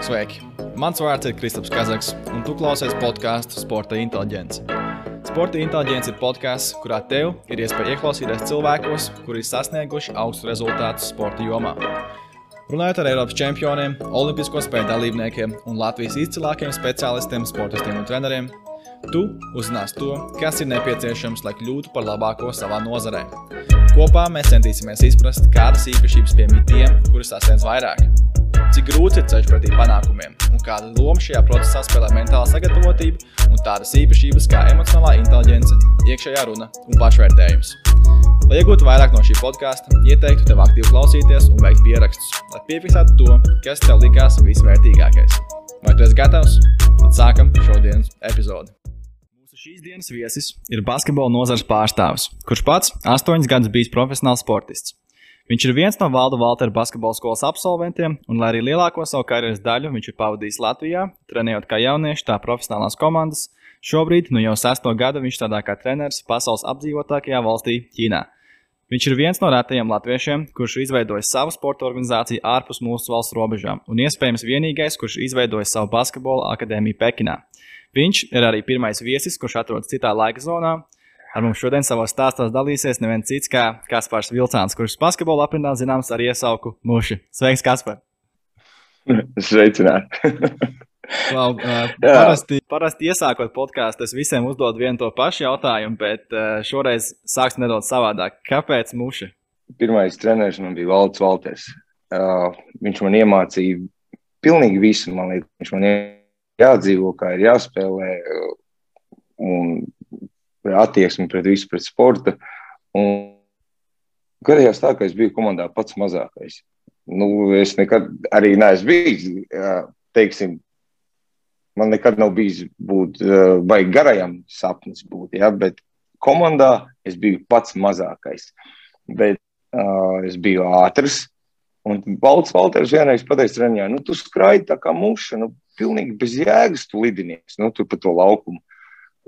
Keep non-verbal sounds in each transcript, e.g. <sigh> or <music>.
Sveiki! Mans vārds ir Kristaps Kazaks, un tu klausies podkāstu Sporta inteliģence. Sporta inteliģence ir podkāsts, kurā tev ir iespēja ieklausīties cilvēkos, kuri ir sasnieguši augstu rezultātu sporta jomā. Runājot ar Eiropas čempioniem, Olimpisko spēļu dalībniekiem un Latvijas izcilākajiem specialistiem, sportistiem un treneriem, tu uzzināsi to, kas ir nepieciešams, lai kļūtu par labāko savā nozarē. Kopā mēs centīsimies izprast, kādas īpašības piemīt tiem, kurus sasniedz vairāk cik grūts ir ceļš pretī panākumiem un kāda loma šajā procesā spēlē mentāla sagatavotība un tādas īpašības kā emocionālā inteligence, iekšējā runa un pašvērtējums. Lai iegūtu vairāk no šī podkāsta, ieteiktu tev aktīvi klausīties un veikt pierakstus, lai piefiksētu to, kas tev likās visvērtīgākais. Vai tu esi gatavs? Tad sākam šodienas epizodi. Šīs dienas viesis ir basketbola nozares pārstāvis, kurš pats astoņus gadus bijis profesionāls sportists. Viņš ir viens no Valda Valtera basketbola skolas absolventiem, un lai arī lielāko savu karjeras daļu viņš ir pavadījis Latvijā, trenējot kā jaunieši, tā profesionālās komandas, šobrīd, nu jau sesto gadu, viņš strādā kā treneris pasaules apdzīvotākajā valstī, Ķīnā. Viņš ir viens no retajiem latviešiem, kurš ir izveidojis savu sporta organizāciju ārpus mūsu valsts robežām, un iespējams vienīgais, kurš ir izveidojis savu basketbola akadēmiju Pekinā. Viņš ir arī pirmais viesis, kurš atrodas citā laika zonā, Ar mums šodien savos stāstos dalīsies neviens cits kā Kaspars Vilcāns, kurš basketbola aprindā zināms ar iesauku Muši. Sveiks, Kaspar! Sveicināti! Well, uh, <laughs> parasti, parasti iesākot podkāstu, es visiem uzdodu vienu to pašu jautājumu, bet uh, šoreiz sāksim nedaudz savādāk. Kāpēc muši? Pirmais treneris man bija Valds Valters. Uh, viņš man iemācīja pilnīgi visu. Man liekas, viņš man jādzīvo, kā ir jāspēlē. Un attieksmi pret visu, pret sporta. Un gadījās tā, ka es biju komandā pats mazākais. Nu, es nekad arī neesmu bijis, teiksim, man nekad nav bijis būt baigi garajam sapnis būt, ja, bet komandā es biju pats mazākais. Bet uh, es biju ātrs. Un Valds Valters vienreiz pateica treniņā, nu, tu skraidi tā kā muša, nu, pilnīgi bez jēgas tu lidinies, nu, tu pa to laukumu.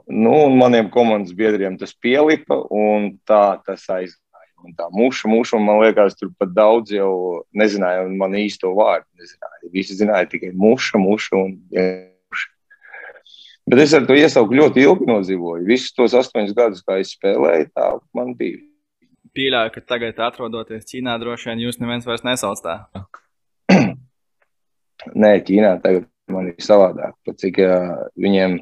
Nu, un maniem komandas biedriem tas pielipa, un tā tas aizgāja. Un tā muša, muša, man liekas, tur pat daudz jau nezināja man īsto vārdu. Nezināja. Visi zināja tikai muša, muša un muša. Bet es ar to iesauku ļoti ilgi nodzīvoju. Visus tos astoņus gadus, kā es spēlēju, tā man bija. Pieļauju, ka tagad, atrodoties Ķīnā, droši vien jūs neviens vairs nesauc tā. <clears throat> Nē, Ķīnā tagad man ir savādāk. Pat cik uh, viņiem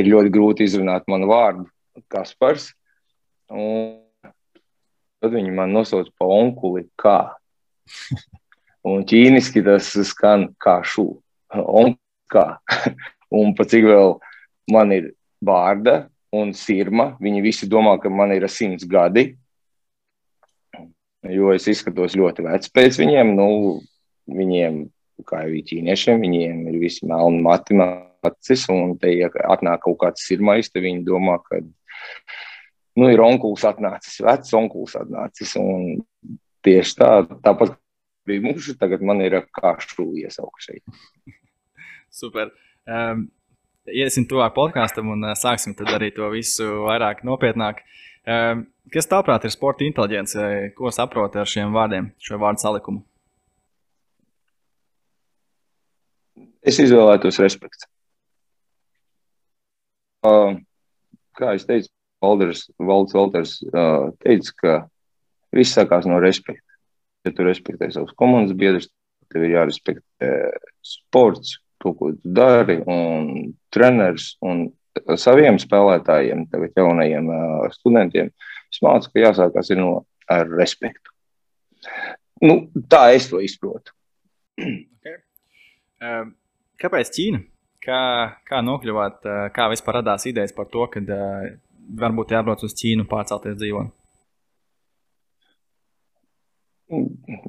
ir ļoti grūti izrunāt manu vārdu, Kaspars. Un tad viņi man nosauc par onkuli kā. <laughs> Un ķīniski tas skan kā šu. Kā. <laughs> Un pat cik vēl man ir vārda un sirma, viņi visi domā, ka man ir simts gadi. Jo es izskatos ļoti vecs pēc viņiem. Nu, viņiem, kā jau ķīniešiem, viņiem ir visi melni mati, acis, un te, ja atnāk kaut kāds sirmais, tad viņi domā, ka nu, ir onkulis atnācis, vecs onkulis atnācis. Un tieši tā, tāpat bija mūžs, tagad man ir kāšu iesaukt šeit. <laughs> Super. Um, iesim tuvāk podkāstam un uh, sāksim arī to visu vairāk nopietnāk. Um, kas tavuprāt ir sporta inteliģence? Ko saproti ar šiem vārdiem, šo vārdu salikumu? Es izvēlētos respektu kā es teicu, Valders, Valds Valters teica, ka viss sākās no respekta. Ja tu respektē savus komandas biedrus, tev ir jārespektē sports, to, ko tu dari, un treneris, un saviem spēlētājiem, tagad jaunajiem studentiem. Es mācu, ka jāsākās no, ar respektu. Nu, tā es to izprotu. <clears throat> Okay. Um, kāpēc Ķīna? Kā, kā nokļuvāt, kā vispār radās idejas par to, ka uh, varbūt jābrauc uz Ķīnu pārcelties dzīvot?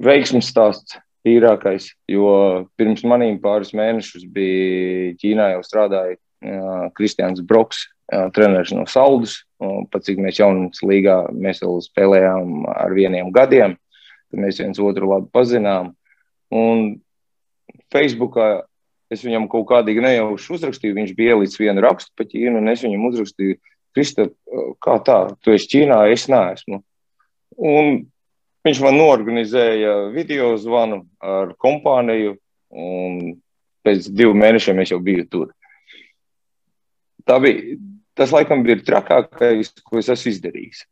Veiksmes stāsts tīrākais, jo pirms maniem pāris mēnešus bija Ķīnā jau strādāja uh, Kristians Broks, treneris no Saldus. Pat cik mēs jaunums līgā mēs vēl spēlējām ar vieniem gadiem, tad mēs viens otru labi pazinām. Un Facebookā Es viņam kaut kādīgi nejauši uzrakstīju, viņš bija ielicis vienu rakstu pa Ķīnu, un es viņam uzrakstīju, Kristap, kā tā, tu esi Ķīnā, es neesmu. Un viņš man norganizēja video zvanu ar kompāniju, un pēc diviem mēnešiem es jau biju tur. Bija, tas laikam bija trakākais, ko es esmu izdarījis.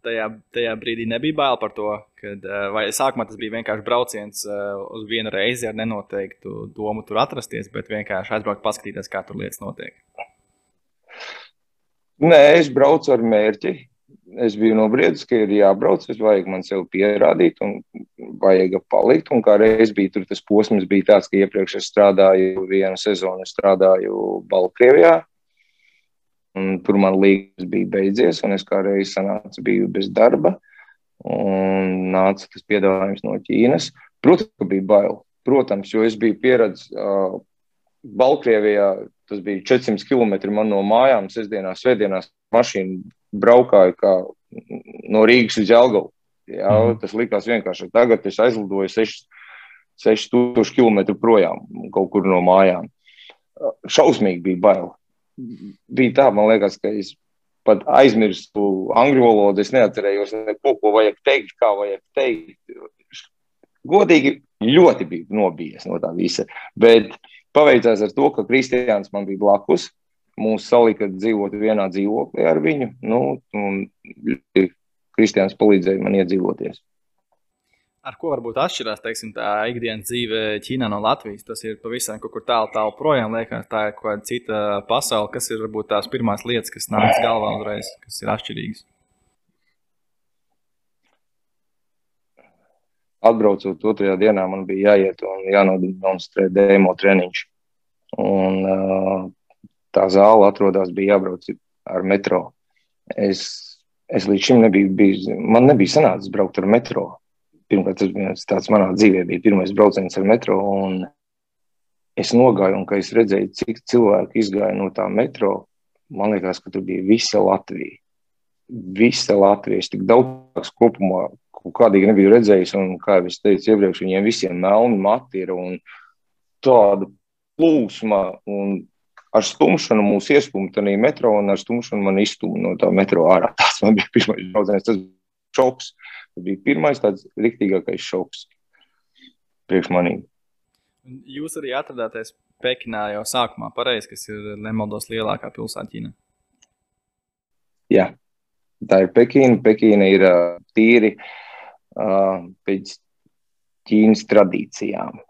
Tajā, tajā brīdī nebija bail par to, kad, vai sākumā tas bija vienkārši brauciens uz vienu reizi ar nenoteiktu domu tur atrasties, bet vienkārši aizbraukt, paskatīties, kā tur lietas notiek. Nē, es braucu ar mērķi. Es biju nobriedis, ka ir jābrauc, es vajag man sev pierādīt, un vajag palikt. Un kā reiz bija tur tas posms, bija tāds, ka iepriekš es strādāju vienu sezonu, es strādāju Baltkrievijā. Un tur man līgums bija beidzies, un es kā reiz sanācu, biju bez darba. Un nāca tas piedāvājums no Ķīnas. Protams, ka bija bail. Protams, jo es biju pieredzējis uh, Baltkrievijā tas bija 400 km no mājām. Sestdienās, svētdienās mašīna braukāja kā no Rīgas uz Jelgavu. Jā, mm. Tas likās vienkārši. Tagad es aizlidoju 6000 km projām kaut kur no mājām. Šausmīgi bija bail. Bija tā, man liekas, ka es pat aizmirstu angļu valodu. Es neatcerējos, neko, ko vajag teikt, kā vajag teikt. Godīgi, ļoti biju nobijies no tā visa. Bet Paveicās ar to, ka Kristiāns man bija blakus. Mūsu salika dzīvot vienā dzīvoklī ar viņu. Nu, un Kristiāns palīdzēja man iedzīvoties. Ar ko varbūt atšķirās teiksim, tā ikdienas dzīve Ķīnā no Latvijas? Tas ir pavisam kaut kur tālu, tālu projām. Liekas, tā ir kaut kāda cita pasaule. Kas ir varbūt tās pirmās lietas, kas nāca galvā uzreiz, kas ir atšķirīgas? atbraucot otrajā dienā, man bija jāiet un jānodemonstrē demo treniņš. Un, uh, tā zāle atrodas, bija jābrauc ar metro. Es, es līdz šim nebiju bijis, man nebija sanācis braukt ar metro. Pirmkārt, tas tāds manā dzīvē, bija pirmais brauciens ar metro. Es nogāju, un kad es redzēju, cik cilvēki izgāja no tā metro, man liekas, ka tur bija visa Latvija. Visa Latvija. Es tik daudz kopumā kādīgi nebiju redzējis. Un, kā jau es teicu iepriekš, viņiem visiem melni mati ir un tāda plūsma. Un ar stumšanu mūs iestūmīja tādā metro, un ar stumšanu man izstūmīja no tā metro ārā. <laughs> Tas man bija pirmais brauciens, tas bija šoks. Tas bija pirmais tāds riktīgākais šoks priekš manīm. Jūs arī atradāties Pekinā jau sākumā, pareizi, kas ir Nemaldos lielākā pilsēta Ķīnā. Jā, tā ir Pekīna. Pekīna ir tīri uh, pēc Ķīnas tradīcijām.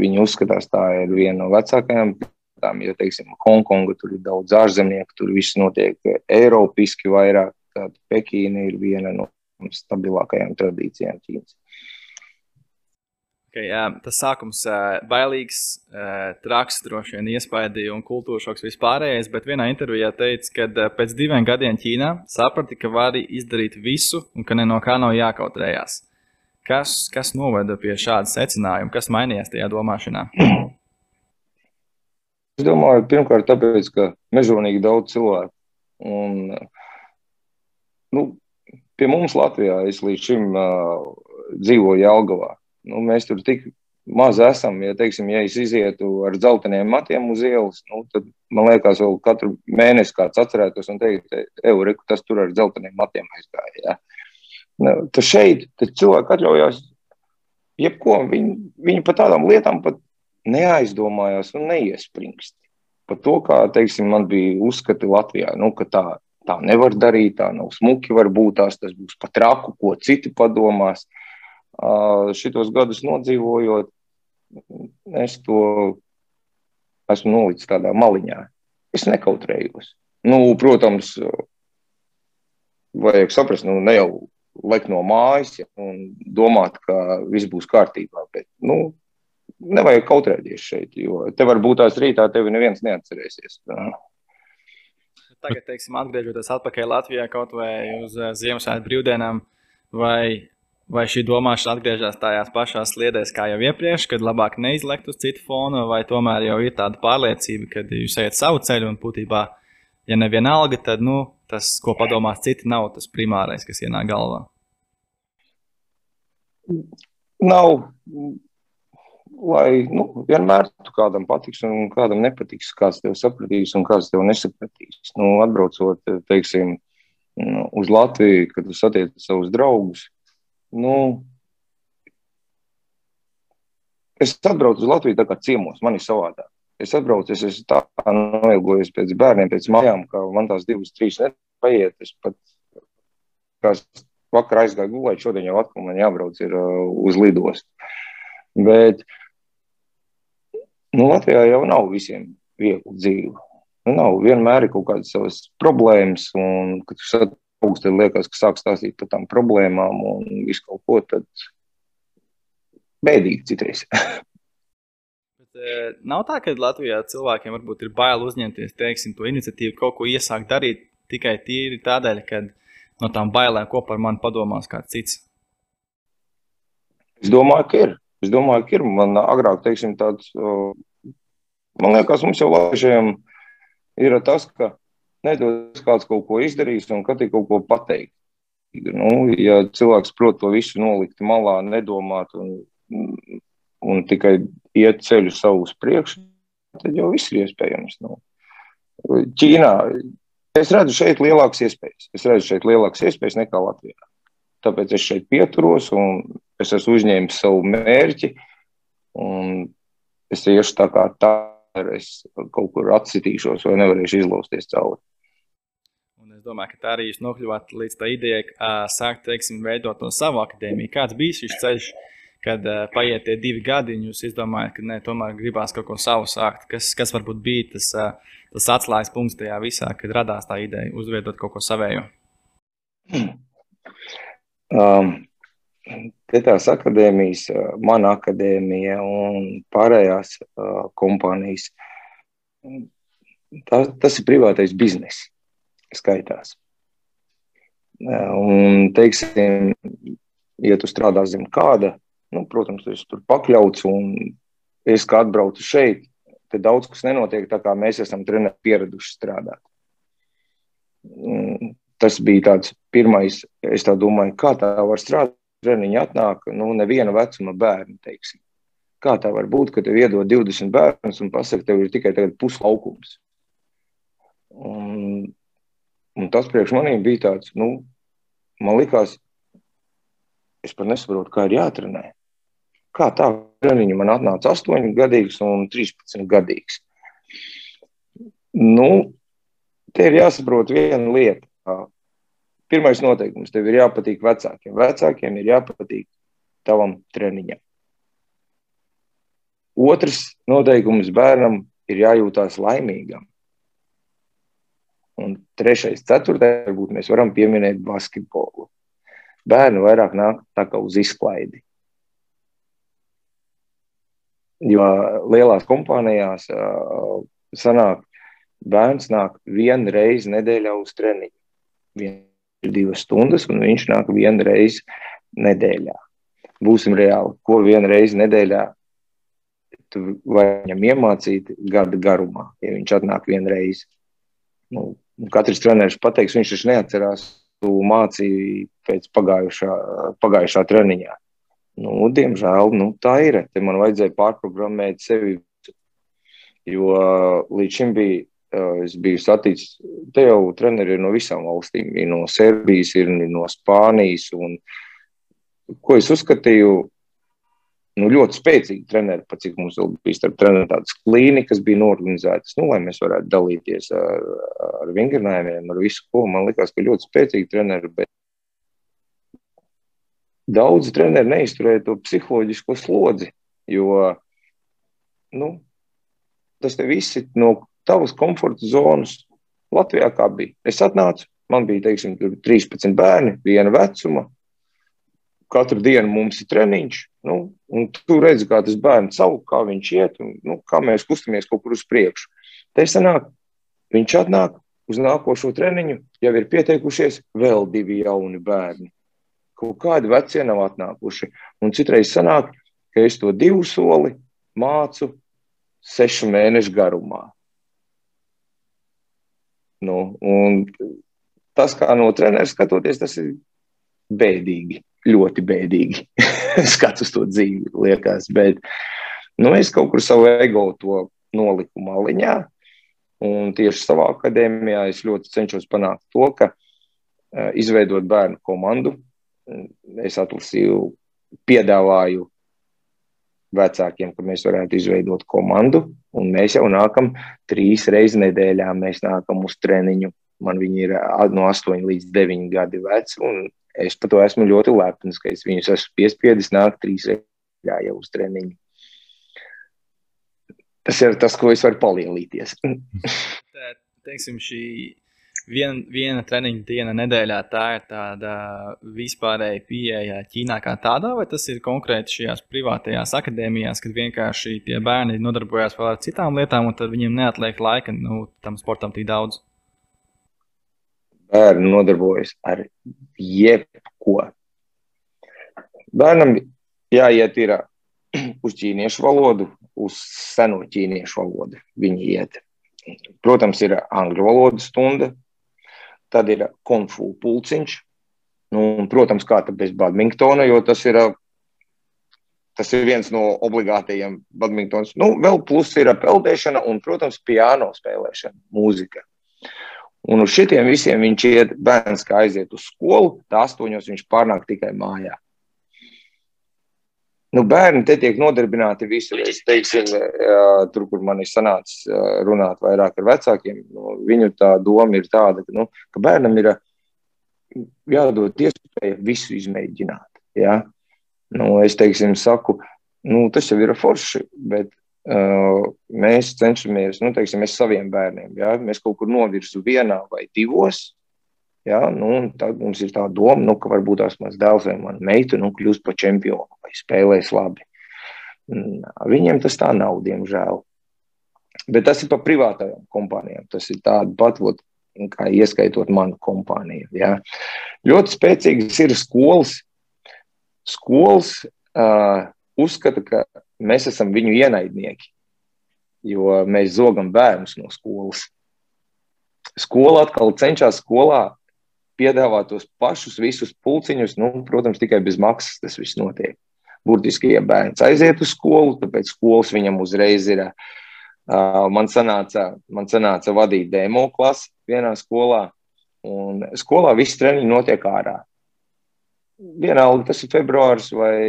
Viņi uzskatās, tā ir viena no vecākajām pilsētām. Ja, teiksim, Hongkonga tur ir daudz ārzemnieku, tur viss notiek eiropiski vairāk. Tad Pekīna ir viena no stabilākajām tradīcijām Ķīnas. Okay, jā, tas sākums bailīgs, traks, droši vien iespaidīja un kultūra šoks vispārējais, bet vienā intervijā teica, ka pēc diviem gadiem Ķīnā saprati, ka vari izdarīt visu un ka ne no kā nav jākautrējās. Kas, kas noveda pie šāda secinājuma, kas mainījās tajā domāšanā? <clears throat> Es domāju, pirmkārt, tāpēc, ka mežonīgi daudz cilvēku. Un, nu, pie mums Latvijā es līdz šim uh, dzīvoju Jelgavā nu, mēs tur tik maz esam. Ja, teiksim, ja es izietu ar dzelteniem matiem uz ielas, nu, tad man liekas, vēl katru mēnesi kāds atcerētos un teikt, Euriku, tas tur ar dzelteniem matiem aizgāja. Ja. Nu, tad šeit tad cilvēki atļaujās jebko. Viņi, viņi par tādām lietām pat neaizdomājās un neiespringst. Par to, kā teiksim, man bija uzskati Latvijā, nu, ka tā, tā nevar darīt, tā nav smuki, varbūt tās tas būs pat traku, ko citi padomās. Šitos gadus nodzīvojot, es to esmu nolicis tādā maliņā. Es nekautrējos. Nu, protams, vajag saprast, nu, ne jau lekt no mājas ja, un domāt, ka viss būs kārtībā. Bet, nu, nevajag kautrēties šeit, jo te var būt tās rītā, tevi neviens neatcerēsies. Tagad, teiksim, atgriežoties atpakaļ Latvijā kaut vai uz Ziemassvētku brīvdienām, vai Vai šī domāšana atgriežas tajās pašās sliedēs, kā jau iepriekš, kad labāk neizlekt uz citu fonu, vai tomēr jau ir tāda pārliecība, ka jūs ejat savu ceļu un būtībā, ja nevienalga, tad nu, tas, ko padomās citi, nav tas primārais, kas ienāk galvā? Nav. Lai nu, vienmēr tu kādam patiks un kādam nepatiks, kāds tev sapratīs un kāds tev nesapratīs. Nu, atbraucot, teiksim, nu, uz Latviju, kad tu satiec savus draugus, nu, es atbraucu uz Latviju tā kā ciemos, man ir savādāk. Es atbraucu, es esmu tā noilgojies pēc bērniem, pēc mājām, ka man tās divas, trīs nedēļas paiet. Es pat kā vakar aizgāju gulēt, šodien jau atkal man jābrauc ir, uh, uz lidostu. Bet nu, Latvijā jau nav visiem viegli dzīve. Nu, nav vienmēr ir kaut kādas savas problēmas, un kad tu sāc tad liekas, ka sāk stāstīt par tām problēmām un visu kaut ko, tad bēdīgi citreiz. <laughs> Bet, e, nav tā, ka Latvijā cilvēkiem varbūt ir bail uzņemties teiksim, to iniciatīvu, kaut ko iesākt darīt tikai tīri tādēļ, ka no tām bailēm kopā ar mani padomās kāds cits. Es domāju, ka ir. Es domāju, ka ir. Man agrāk, teiksim, tāds, man liekas, mums jau latviešiem ir tas, ka nedos kāds kaut ko izdarīs un kad ir kaut ko pateikt. Nu, ja cilvēks prot to visu nolikt malā, nedomāt un, un tikai iet ceļu savu uz priekšu, tad jau viss ir iespējams. Nu. Ķīnā Es redzu šeit lielākas iespējas. Es redzu šeit lielākas iespējas nekā Latvijā. Tāpēc es šeit pieturos un es esmu uzņēmis savu mērķi. Es tieši tā kā tā, es kaut kur atsitīšos vai nevarēšu izlausties cauri. Un es domāju, ka tā arī jūs nokļuvāt līdz tā idejai, ka sākt, teiksim, veidot no savu akadēmiju. Kāds bija šis ceļš, kad paiet tie divi gadi, un jūs izdomājat, ka nē, tomēr gribās kaut ko savu sākt? Kas, kas varbūt bija tas tas atslēgas punkts tajā visā, kad radās tā ideja uzveidot kaut ko savējo? Hmm. <clears throat> Um, tās akadēmijas, mana akadēmija un pārējās uh, kompānijas, tā, tas ir privātais bizness, skaitās. Uh, un, teiksim, ja tu strādā zem kāda, nu, protams, tu esi tur pakļauts un es kā atbraucu šeit, te daudz kas nenotiek tā, kā mēs esam treneri pieraduši strādāt. Mm, tas bija tāds pirmais, es tā domāju, kā tā var strādāt. Treniņi atnāk, nu, neviena vecuma bērni, teiksim. Kā tā var būt, ka tev iedod 20 bērnus un pasaka, tev ir tikai puslaukums? Un, un tas priekš maniem bija tāds, nu, man likās, es pat nesaprotu, kā ir jātrenē. Kā tā treniņa man atnāca 8 gadīgs un 13 gadīgs. Nu, te ir jāsaprot viena lieta. Pirmais noteikums tev ir jāpatīk vecākiem. Vecākiem ir jāpatīk tavam treniņam. Otrs noteikums bērnam ir jājūtās laimīgam. Un trešais, ceturtais, varbūt mēs varam pieminēt basketbolu. Bērni vairāk nāk tā kā uz izklaidi. Jo lielās kompānijās sanāk, bērns nāk vienu reizi nedēļā uz treniņu. Vien ir divas stundas, un viņš nāk vienu reizi nedēļā. Būsim reāli, ko vienu reizi nedēļā tu vari viņam iemācīt gada garumā, ja viņš atnāk vienu reizi. Nu, katrs treneris pateiks, viņš taču neatcerās, tu mācīji pēc pagājušā, pagājušā treniņā. Nu, diemžēl nu, tā ir. Te man vajadzēja pārprogrammēt sevi. Jo līdz šim bija, es biju saticis, te jau treneri no visām valstīm. Ir no Serbijas, ir no Spānijas. Un, ko es uzskatīju, nu, ļoti spēcīgi treneri, pat cik mums bija starp treneriem tādas klīnikas, bija norganizētas, nu, lai mēs varētu dalīties ar, ar vingrinājumiem, ar visu, ko man likās, ka ļoti spēcīgi treneri, bet daudzi treneri neizturēja to psiholoģisko slodzi, jo nu, tas te viss ir no tavas komforta zonas. Latvijā kā bija. Es atnācu, man bija teiksim, 13 bērni, viena vecuma. Katru dienu mums ir treniņš, nu, un tu redzi, kā tas bērns savu, kā viņš iet, un nu, kā mēs kustamies kaut kur uz priekšu. Te sanāk, viņš atnāk uz nākošo treniņu, jau ir pieteikušies vēl divi jauni bērni kaut kādi veci nav atnākuši. Un citreiz sanāk, ka es to divu soli mācu sešu mēnešu garumā. Nu, tas, kā no treneris skatoties, tas ir bēdīgi, ļoti bēdīgi. <laughs> Skats uz to dzīvi, liekas. Bet nu, es kaut kur savu ego to noliku maliņā. Un tieši savā akadēmijā es ļoti cenšos panākt to, ka uh, izveidot bērnu komandu, es atlasīju, piedāvāju vecākiem, ka mēs varētu izveidot komandu. Un mēs jau nākam trīs reizes nedēļā. Mēs nākam uz treniņu. Man viņi ir no 8 līdz 9 gadi veci. Es par to esmu ļoti lepns, ka es viņus esmu piespiedis nākt trīs reizes jau uz treniņu. Tas ir tas, ko es varu palielīties. Tā, teiksim, šī viena, viena treniņa diena nedēļā, tā ir tāda vispārēja pieeja Ķīnā kā tādā, vai tas ir konkrēti šajās privātajās akadēmijās, kad vienkārši tie bērni nodarbojas vēl ar citām lietām, un tad viņiem neatliek laika nu, tam sportam tik daudz? Bērni nodarbojas ar jebko. Bērnam jāiet ir <clears throat> uz ķīniešu valodu, uz seno ķīniešu valodu. Viņi iet. Protams, ir angļu valodas stunda, tad ir konfu pulciņš. Nu, un, protams, kā bez badmintona, jo tas ir, tas ir viens no obligātajiem badmintons. Nu, vēl plus ir peldēšana un, protams, piano spēlēšana, mūzika. Un uz šitiem visiem viņš iet, bērns kā aiziet uz skolu, tā astoņos viņš pārnāk tikai mājā. Nu, bērni te tiek nodarbināti visur. Es teiksim, tur, kur man ir sanācis runāt vairāk ar vecākiem, nu, viņu tā doma ir tāda, ka, nu, ka bērnam ir jādod iespēja visu izmēģināt. Ja? Nu, es teiksim, saku, nu, tas jau ir forši, bet uh, mēs cenšamies, nu, teiksim, mēs saviem bērniem, ja? mēs kaut kur novirzu vienā vai divos, Ja, nu, tad mums ir tā doma, nu, ka varbūt tās mans dēls vai mana meita nu, kļūs par čempionu vai spēlēs labi. Viņiem tas tā nav, diemžēl. Bet tas ir par privātajām kompānijām. Tas ir tāds pat, vot, kā ieskaitot manu kompāniju. Ja. Ļoti spēcīgas ir skolas. Skolas uh, uzskata, ka mēs esam viņu ienaidnieki, jo mēs zogam bērnus no skolas. Skola atkal cenšas skolā piedāvā tos pašus visus pulciņus, nu, protams, tikai bez maksas tas viss notiek. Burtiski, ja bērns aiziet uz skolu, tāpēc skolas viņam uzreiz ir. Uh, man, sanāca, man sanāca vadīt demo klasi vienā skolā, un skolā viss treniņi notiek ārā. Vienalga, tas ir februāris vai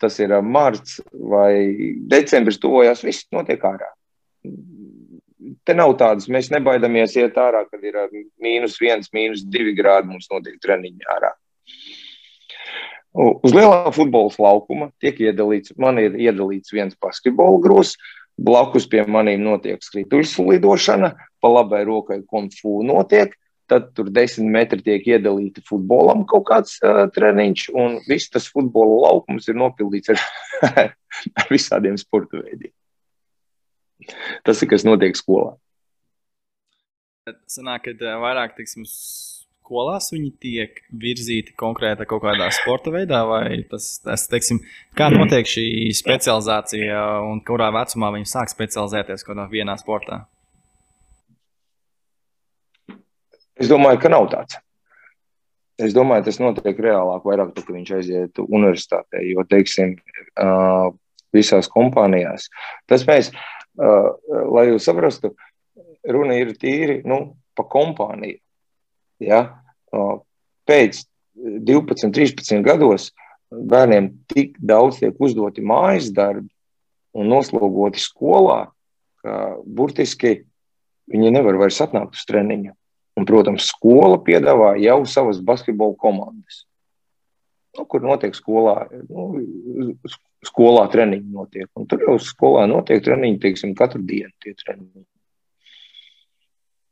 tas ir marts vai decembris, tuvojās, viss notiek ārā te nav tādas, mēs nebaidāmies iet ārā, kad ir mīnus viens, mīnus divi grādi. Mums notiek treniņi ārā. Uz lielā futbola laukuma tiek iedalīts, man ir iedalīts viens basketbola grozs, blakus pie maniem notiek skrituļslidošana, pa labai rokai konfu notiek, tad tur desmit metri tiek iedalīti futbolam kaut kāds uh, treniņš, un viss tas futbola laukums ir nopildīts ar, <laughs> ar visādiem sporta veidiem. Tas ir kas notiek skolā. Sanāk, ka vairāk tiksim, skolās viņi tiek virzīti konkrēti kaut kādā sporta veidā, vai tas, tas teiksim, kā notiek šī specializācija un kurā vecumā viņi sāk specializēties kādā vienā sportā? Es domāju, ka nav tāds. Es domāju, tas notiek reālāk, vairāk tad, kad viņš aiziet universitātē, jo, teiksim, visās kompānijās. Tas mēs, lai jūs saprastu, runa ir tīri nu, pa kompāniju. Ja? Uh, pēc 12, 13 gados bērniem tik daudz tiek uzdoti mājas darbi un noslogoti skolā, ka burtiski viņi nevar vairs atnākt uz treniņu. Un, protams, skola piedāvā jau savas basketbola komandas, nu, kur notiek skolā. Nu, skolā treniņi notiek. Un tur jau skolā notiek treniņi, teiksim, katru dienu tie treniņi.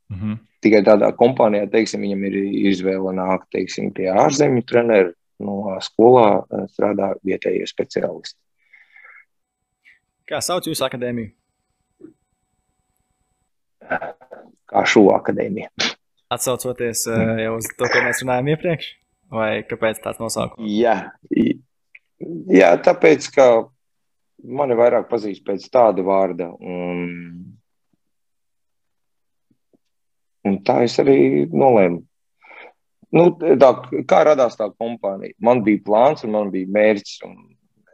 Mm -hmm. Tikai tādā kompānijā, teiksim, viņam ir izvēle nākt, teiksim, pie ārzemju treneru, no skolā eh, strādā vietējie speciālisti. Kā sauc jūsu akadēmiju? Kā šo akadēmiju. Atsaucoties uh, jau uz to, ko mēs runājām iepriekš, vai kāpēc tāds nosaukums? Jā, Jā, tāpēc, ka mani vairāk pazīst pēc tāda vārda. Un, un tā es arī nolēmu. Nu, tā, kā radās tā kompānija? Man bija plāns un man bija mērķis.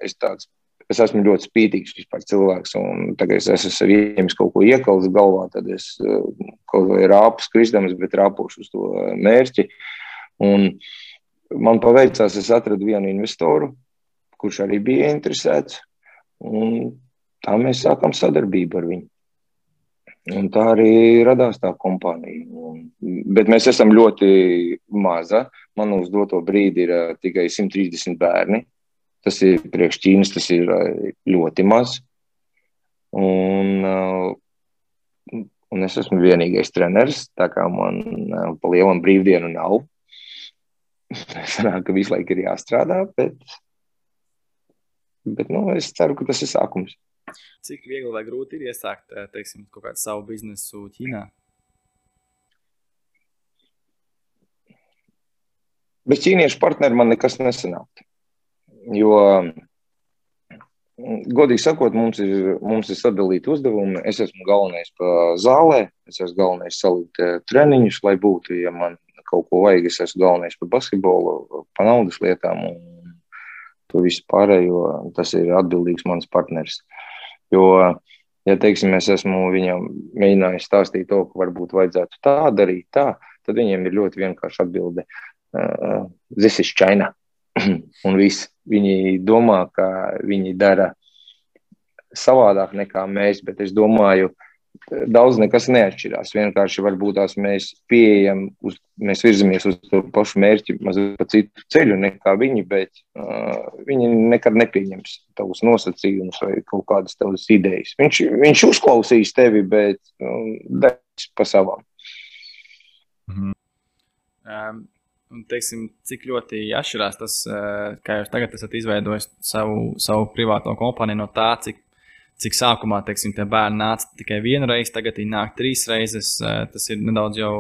Es, tāds, es esmu ļoti spītīgs vispār cilvēks. Tagad es esmu sev ieņemis kaut ko iekals galvā, tad es kaut vai rāpu skrizdams, bet rāpošu uz to mērķi. Un man paveicās, es atradu vienu investoru, kurš arī bija interesēts. Tā mēs sākām sadarbību ar viņu. Un tā arī radās tā kompānija. Un, bet mēs esam ļoti maza. Man uz doto brīdi ir uh, tikai 130 bērni. Tas ir priekš Ķīnas, tas ir uh, ļoti maz. Un, uh, un es esmu vienīgais treneris, tā kā man uh, pa lielam brīvdienu nav. <laughs> Sanāk, ka visu laiku ir jāstrādā, bet, bet nu, es ceru, ka tas ir sākums. Cik viegli vai grūti ir iesākt eh, teiksim, kaut kādu savu biznesu Ķīnā? Bez ķīniešu partneri man nekas nesanāktu. Jo, godīgi sakot, mums ir, mums ir sadalīti uzdevumi. Es esmu galvenais pa zālē, es esmu galvenais salikt eh, treniņus, lai būtu, ja man kaut ko vajag, es esmu galvenais par basketbolu, pa naudas lietām un to visu pārējo. Tas ir atbildīgs mans partneris. Jo, ja teiksim, es esmu viņam mēģinājis stāstīt to, ka varbūt vajadzētu tā darīt, tā, tad viņiem ir ļoti vienkārši atbilde. Uh, this is China. <clears throat> un viss. Viņi domā, ka viņi dara savādāk nekā mēs, bet es domāju, daudz nekas neatšķirās. Vienkārši varbūt tās mēs pieejam, uz, mēs virzamies uz to pašu mērķi, mazliet pa citu ceļu nekā viņi, bet uh, viņi nekad nepieņems tavus nosacījumus vai kaut kādas tavas idejas. Viņš, viņš uzklausīs tevi, bet um, darīs pa savām. Mhm. Um, un, teiksim, cik ļoti atšķirās tas, kā jūs tagad esat izveidojis savu, savu privāto kompāniju no tā, cik cik sākumā teiksim, tie bērni nāca tikai vienu reizi, tagad viņi nāk trīs reizes. Eh, tas ir nedaudz jau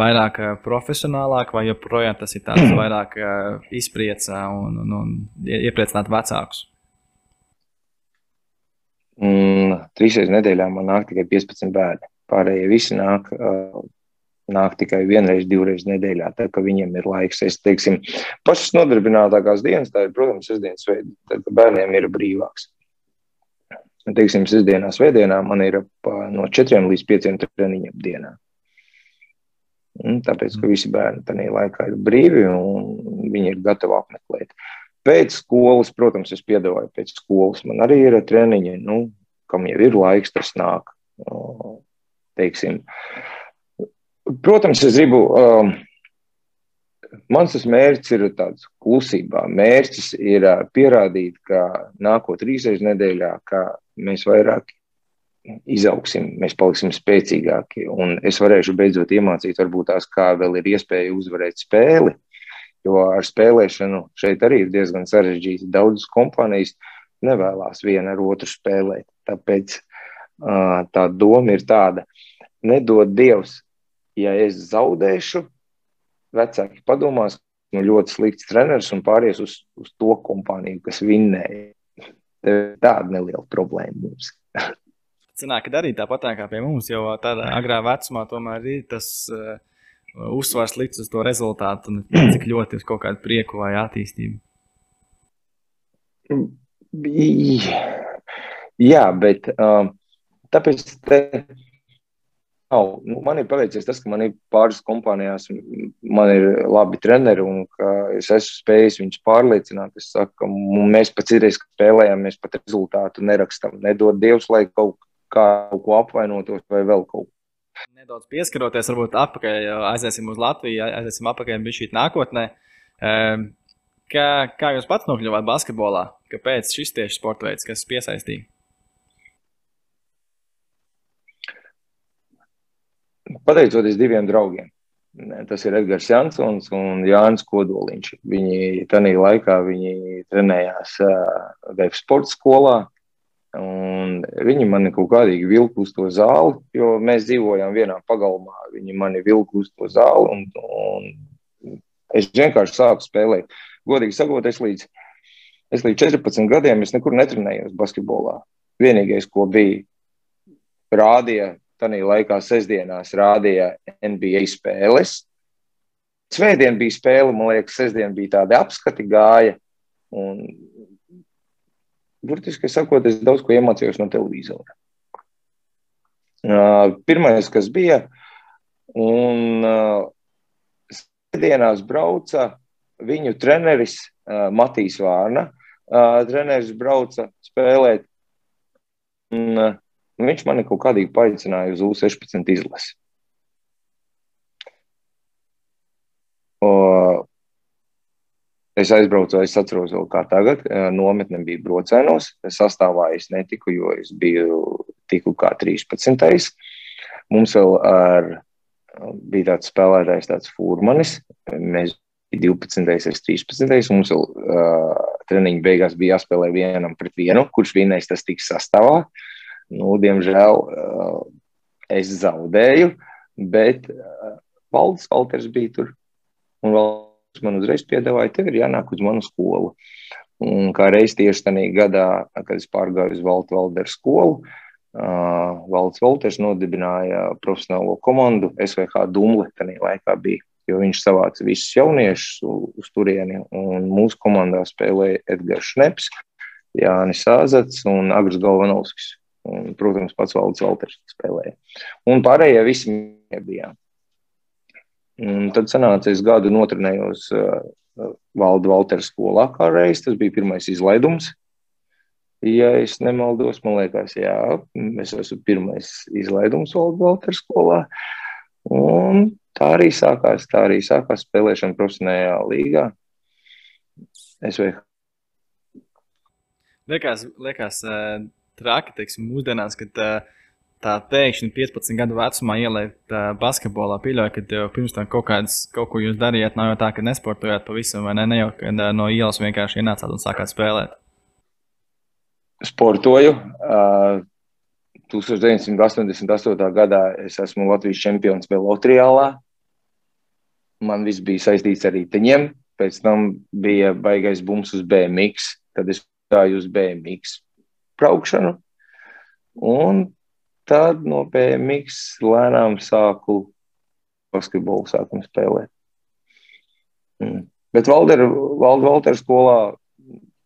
vairāk eh, profesionālāk, vai joprojām tas ir tāds <clears throat> vairāk eh, izpriecā un, un, un iepriecināt vecākus? Mm, trīs reizes nedēļā man nāk tikai 15 bērni. Pārējie visi nāk, uh, nāk tikai vienreiz, divreiz nedēļā, tā ka viņiem ir laiks. Es teiksim, pašas nodarbinātākās dienas, tā ir, protams, sestdienas veidi, tad bērniem ir brīvāks teiksim, sestdienā, svētdienā man ir no 4 līdz 5 treniņiem dienā. Un tāpēc, ka visi bērni tajā laikā ir brīvi un viņi ir gatavi apmeklēt. Pēc skolas, protams, es piedāvāju pēc skolas. Man arī ir treniņi, nu, kam jau ir laiks, tas nāk. Teiksim. Protams, es gribu um, Mans mērķis ir tāds klusībā. Mērķis ir pierādīt, ka nākot trīsreiz nedēļā, ka mēs vairāk izaugsim, mēs paliksim spēcīgāki. Un es varēšu beidzot iemācīt, varbūt tās kā vēl ir iespēja uzvarēt spēli. Jo ar spēlēšanu šeit arī ir diezgan sarežģīti. Daudzas kompānijas nevēlas viena ar otru spēlēt. Tāpēc tā doma ir tāda, nedod Dievs, ja es zaudēšu, vecāki padomās, nu ļoti slikts treneris un pāries uz, uz to kompāniju, kas vinnēja. Tāda neliela problēma mums. <laughs> Cenāk, ka arī tāpat kā pie mums, jau tādā agrā vecumā tomēr ir tas uh, uzsvars likts uz to rezultātu un <clears throat> cik ļoti uz kaut kādu prieku vai attīstību. Jā, bet uh, tāpēc te, nav. Nu, man ir paveicies tas, ka man ir pāris kompānijās, man ir labi treneri un ka es esmu spējis viņus pārliecināt. Es saku, ka mēs pat citreiz spēlējam, mēs pat rezultātu nerakstam. Nedod Dievs, lai kaut kaut ko apvainotos vai vēl kaut ko. Nedaudz pieskaroties, varbūt atpakaļ, aiziesim uz Latviju, aiziesim atpakaļ bija šī nākotnē. Kā, kā jūs pats nokļuvāt basketbolā? Kāpēc šis tieši sporta veids, kas piesaistīja? Pateicoties diviem draugiem. Tas ir Edgars Jansons un Jānis Kodoliņš. Viņi tajā laikā viņi trenējās Vēja sporta skolā. Viņi mani kaut kādīgi vilka uz to zāli, jo mēs dzīvojām vienā pagalmā. Viņi mani vilka uz to zāli, un, un es vienkārši sāku spēlēt. Godīgi sakot, es līdz, es līdz 14 gadiem nekur netrenējos basketbolā. Vienīgais, ko bija, rādīja Tanī laikā sestdienās rādīja NBA spēles. Svētdien bija spēle, man liekas, sestdien bija tāda apskati gāja. Un, burtiski sakot, es daudz ko iemācījos no televizora. Pirmais, kas bija, un sestdienās brauca viņu treneris Matīs Vārna treneris brauca spēlēt. Un, uh, viņš mani kaut kādīgi paaicināja uz U16 izlasi. O, es aizbraucu, es atceros, kā tagad. Nometne bija brocēnos. Sastāvā es netiku, jo es biju tiku kā 13. Mums vēl ar, bija tāds spēlētājs, tāds Furmanis. Mēs 12. es 13. Mums vēl uh, treniņa beigās bija jāspēlē vienam pret vienu, kurš vienais tas tiks sastāvā. Nu, diemžēl uh, es zaudēju, bet uh, Valdis Valters bija tur. Un Valdis man uzreiz piedāvāja, tev ir jānāk uz manu skolu. Un kā reiz tieši tajā gadā, kad es pārgāju uz Valtu Valderu skolu, uh, Valds Valters nodibināja profesionālo komandu SVH Dumle, tajā laikā bija jo viņš savāca visus jauniešus uz turieni. Mūsu komandā spēlēja Edgars Šneps, Jānis Sāzats un Agris Galvanovskis. Un, protams, pats Valdis Valters spēlēja. Un pārējie visi bijām. Un tad sanāca, es gadu notrenējos uh, Valdu Valteru skolā kā reiz. Tas bija pirmais izlaidums. Ja es nemaldos, man liekas, jā, es esmu pirmais izlaidums Valdu Valteru skolā. Un tā arī sākās. Tā arī sākās spēlēšana profesionālajā līgā. SVH. Liekas, liekas traki, teiksim, mūsdienās, kad tā pēkšņi 15 gadu vecumā ielikt basketbolā, pieļauju, ka jau pirms tam kaut, kāds, kaut ko jūs darījāt, nav jau tā, ka nesportojāt pavisam, vai ne, ne jau, kad no ielas vienkārši ienācāt un sākāt spēlēt. Sportoju. Uh, 1988. gadā es esmu Latvijas čempions vēl Latvijā. Man viss bija saistīts ar riteņiem. Pēc tam bija baigais bums uz BMX. Tad es gāju uz BMX braukšanu. Un tad no BMX lēnām sāku basketbolu sākumu spēlēt. Mm. Bet Valdera, Valdera skolā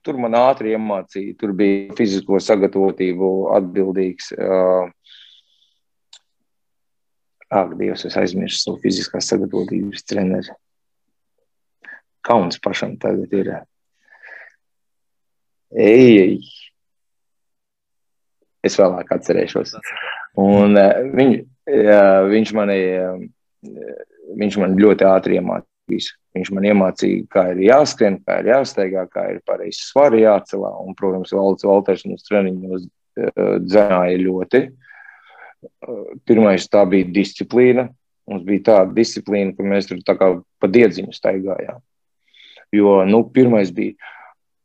tur man ātri iemācīja. Tur bija fizisko sagatavotību atbildīgs. Ak, Dievs, es aizmirsu savu fiziskās sagatavotības treneri. Kauns pašam tagad ir. Ej, ej. Es vēlāk atcerēšos. Un uh, viņ, uh, viņš, mani, uh, viņš man ļoti ātri iemācīja visu. Viņš man iemācīja, kā ir jāskrien, kā ir jāsteigā, kā ir pareizi svari jācelā. Un, protams, Valds Valters mums treniņos eh, dzināja ļoti. Eh, pirmais tā bija disciplīna. Mums bija tāda disciplīna, ka mēs tur tā kā pa diedziņu staigājām. Jo, nu, pirmais bija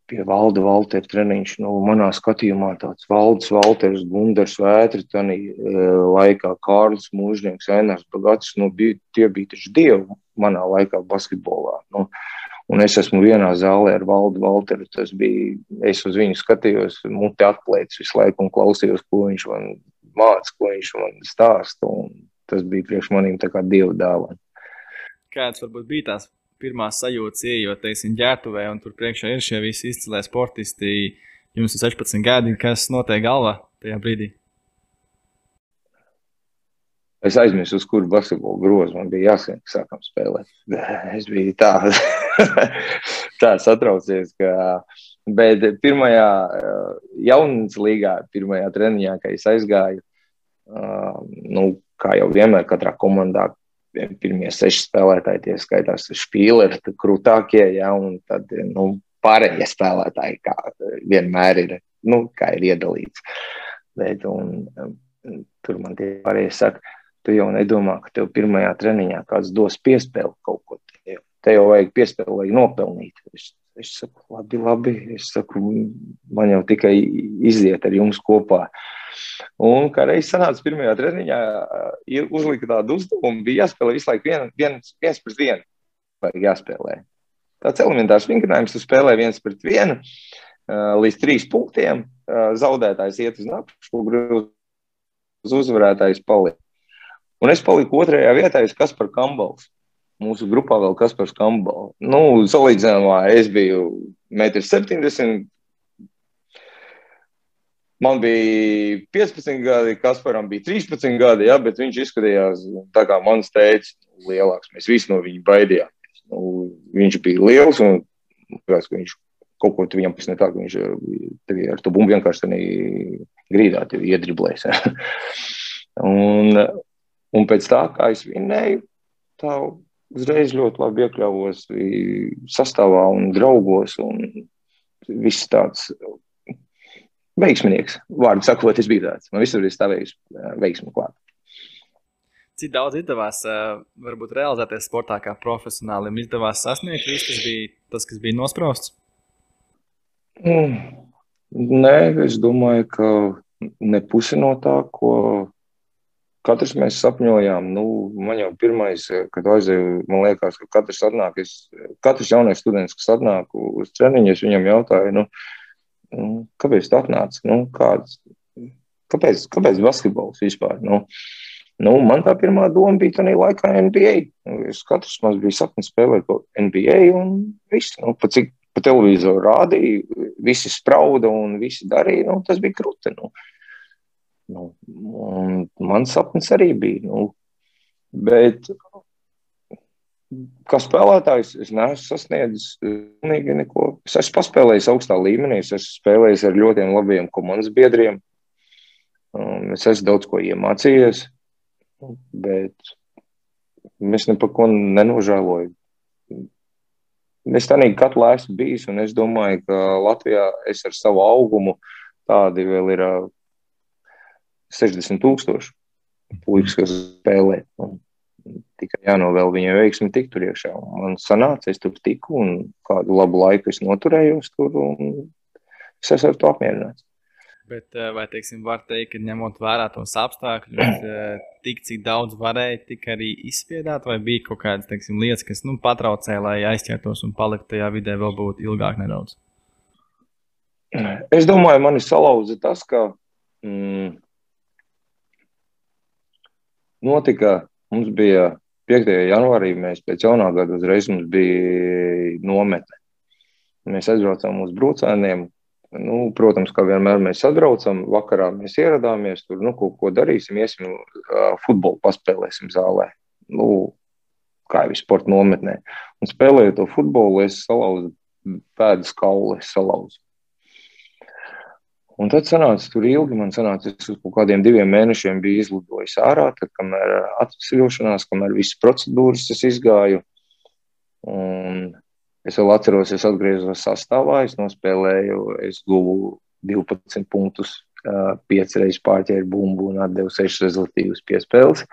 pie valda Valtera treniņš. Nu, manā skatījumā tāds valdes Valters, Gundars Vētri, tanī e, laikā Kārlis Mūžnieks, Ainars Bagats, nu, bija, tie bija taču dievi manā laikā basketbolā. Nu, un es esmu vienā zālē ar valdu Valteru, tas bija, es uz viņu skatījos, muti atplēcis visu laiku un klausījos, ko viņš man māca, ko viņš man stāsta, un tas bija priekš manīm tā kā dievu dāvana. Kāds varbūt bija tās pirmās sajūtas, ieejot, teiksim, ģērbtuvē, un tur priekšā ir šie visi izcilē sportisti. Jums ir 16 gadi, kas notiek galvā tajā brīdī? Es aizmirsu, uz kuru basketbolu grozu man bija jāsaka, ka sākam spēlēt. <laughs> Es biju tā, <laughs> tā satraucies, ka. Bet pirmajā jaunas līgā, pirmajā treniņā, kad es aizgāju, nu, kā jau vienmēr, katrā komandā pirmie seši spēlētāji, tie skaitās spīleri, krūtākie, ja, un tad nu, pārējie spēlētāji, kā vienmēr ir, nu, kā ir iedalīts. Bet, un, um, tur man tie pārējie saka, tu jau nedomā, ka tev pirmajā treniņā kāds dos piespēli kaut ko. Te, jau vajag piespēli, vajag nopelnīt. Es, es saku, labi, labi. Es saku, man jau tikai iziet ar jums kopā. Uh, Un kā reiz sanāca pirmajā treniņā, uzlika tādu uzdevumu, bija jāspēlē visu laiku vien, viens, viens pret vienu. Jāspēlē. Tāds elementārs vingrinājums, tu spēlē viens pret vienu līdz trīs punktiem. Zaudētājs iet uz apakšu, uz uzvarētājs paliek. Un es paliku otrajā vietā, kas par Kambals. Mūsu grupā vēl kas par Kambals. Nu, salīdzinājumā es biju 1,70 m, Man bija 15 gadi, Kasparam bija 13 gadi, ja, bet viņš izskatījās tā kā mans teicis, lielāks. Mēs visi no viņa baidījāmies. Nu, viņš bija liels un liekas, viņš kaut ko viņam pēc tā, ka viņš tevi ar to bumbu vienkārši grīdā iedriblēs. <laughs> un, un pēc tā, kā es vinēju, tā uzreiz ļoti labi iekļāvos sastāvā un draugos. Un viss tāds veiksminieks. Vārdu sakot, es biju tāds. Man visur ir stāvējis veiksmu klāt. Cik daudz izdevās, varbūt realizēties sportā kā profesionālim, izdevās sasniegt visu, kas bija tas, kas bija nosprausts? Mm. Nē, es domāju, ka ne pusi no tā, ko katrs mēs sapņojām. Nu, man jau pirmais, kad aizēju, man liekas, ka katrs, atnāk, es, katrs jaunais students, kas atnāk uz treniņu, es viņam jautāju, nu, nu, kāpēc tu atnāci? Nu, kāds, kāpēc, kāpēc basketbols vispār? Nu, Nu, man tā pirmā doma bija tā laikā NBA. Es katrs mums bija sapnis spēlēt NBA un viss. Nu, pa cik pa televizoru rādīja, visi sprauda un visi darīja, nu, tas bija krūti. Nu. Nu, mans sapnis arī bija. Nu, bet kā spēlētājs, es neesmu sasniedzis pilnīgi neko. Es esmu paspēlējis augstā līmenī, es esmu spēlējis ar ļoti labiem komandas biedriem. Es esmu daudz ko iemācījies bet es ne par ko nenožēloju. Es tā kā katru esmu bijis, un es domāju, ka Latvijā es ar savu augumu tādi vēl ir 60 tūkstoši puikas, kas spēlē. Un tikai jānovēl viņai veiksmi tikt tur iekšā. Man sanāca, es tur tiku, un kādu labu laiku es noturējos tur, un es esmu ar to apmierināts. Bet, eh, vai teiksim, var teikt, ka ņemot vērā tos apstākļus, eh, tik cik daudz varēja, tik arī izspiedāt, vai bija kaut kādas teiksim, lietas, kas nu, patraucēja, lai aizķertos un paliktu tajā vidē vēl būt ilgāk nedaudz? Es domāju, man ir salauza tas, ka mm, notika, mums bija 5. janvārī, mēs pēc jaunā gada uzreiz mums bija nometne. Mēs aizbraucām uz brūcēniem, Nu, protams, kā vienmēr mēs atbraucam, vakarā mēs ieradāmies, tur nu, kaut ko darīsim, iesim futbolu, paspēlēsim zālē. Nu, kā jau sporta nometnē. Un spēlējot to futbolu, es salauzu pēdas kaulu, es salauzu. Un tad sanāca tur ilgi, man sanāca, es uz kaut kādiem diviem mēnešiem biju izlidojis ārā, tad, kamēr atvesaļošanās, kamēr visas procedūras es izgāju. Un Es vēl atceros, es atgriezos sastāvā, es nospēlēju, es guvu 12 punktus, 5 reizes pārķēru bumbu un atdevu 6 rezultātus piespēles.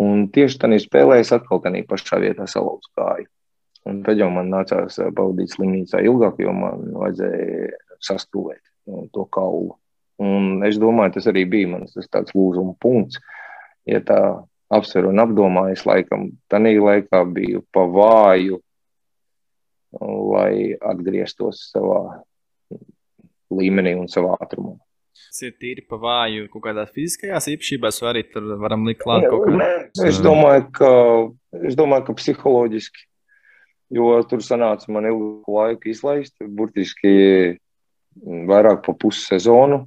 Un tieši tādā spēlē es atkal tādā pašā vietā salauzu kāju. Un tad jau man nācās baudīt slimnīcā ilgāk, jo man vajadzēja sastūvēt to kaulu. Un es domāju, tas arī bija mans tāds lūzuma punkts. Ja tā apsver un apdomājas, laikam, tajā laikā biju pa vāju lai atgrieztos savā līmenī un savā ātrumā. Tas ir tīri pa vāju kaut kādās fiziskajās īpašībās, vai arī tur varam likt klāt kaut ko tādu? Es domāju, ka, es domāju, ka psiholoģiski, jo tur sanāca man ilgu laiku izlaist, burtiski vairāk pa pussezonu,